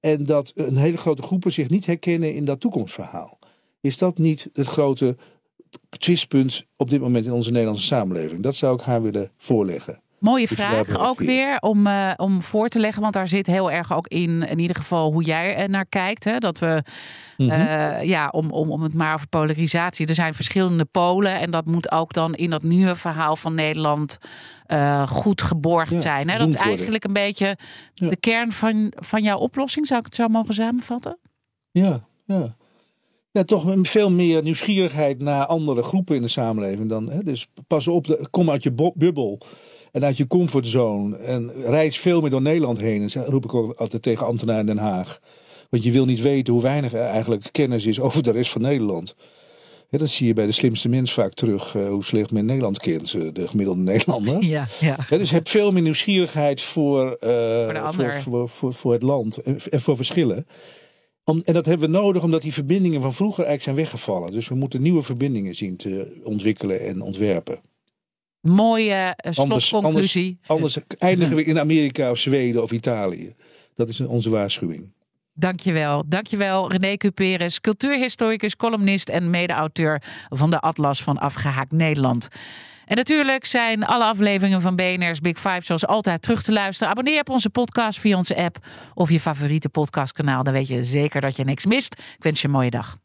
En dat een hele grote groepen zich niet herkennen in dat toekomstverhaal. Is dat niet het grote twistpunt op dit moment in onze Nederlandse samenleving? Dat zou ik haar willen voorleggen. Mooie dus vraag ook weer om, uh, om voor te leggen. Want daar zit heel erg ook in, in ieder geval, hoe jij er naar kijkt. Hè? Dat we, mm -hmm. uh, ja, om, om, om het maar over polarisatie. Er zijn verschillende polen. En dat moet ook dan in dat nieuwe verhaal van Nederland goed geborgd ja, zijn. Hè? Dat is eigenlijk een beetje ja. de kern van, van jouw oplossing. Zou ik het zo mogen samenvatten? Ja, ja. Ja, toch veel meer nieuwsgierigheid naar andere groepen in de samenleving dan. Hè? Dus pas op, de, kom uit je bubbel en uit je comfortzone. En reis veel meer door Nederland heen. En roep ik ook altijd tegen ambtenaren in Den Haag. Want je wil niet weten hoe weinig er eigenlijk kennis is over de rest van Nederland. Ja, dat zie je bij de slimste mens vaak terug. Uh, hoe slecht men Nederland kent, de gemiddelde Nederlander. Ja, ja. ja dus heb veel meer nieuwsgierigheid voor, uh, voor, voor, voor, voor, het land en voor verschillen. Om, en dat hebben we nodig omdat die verbindingen van vroeger eigenlijk zijn weggevallen. Dus we moeten nieuwe verbindingen zien te ontwikkelen en ontwerpen. Mooie uh, slotconclusie. Anders, anders eindigen we in Amerika of Zweden of Italië. Dat is onze waarschuwing. Dankjewel. Dankjewel René Cuperes, cultuurhistoricus, columnist en mede-auteur van de Atlas van Afgehaakt Nederland. En natuurlijk zijn alle afleveringen van BNR's Big Five zoals altijd terug te luisteren. Abonneer op onze podcast via onze app of je favoriete podcastkanaal. Dan weet je zeker dat je niks mist. Ik wens je een mooie dag.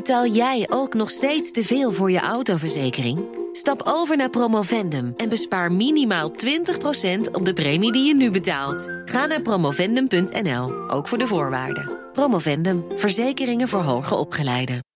Betaal jij ook nog steeds te veel voor je autoverzekering? Stap over naar Promovendum en bespaar minimaal 20% op de premie die je nu betaalt. Ga naar promovendum.nl, ook voor de voorwaarden. Promovendum, verzekeringen voor hoger opgeleiden.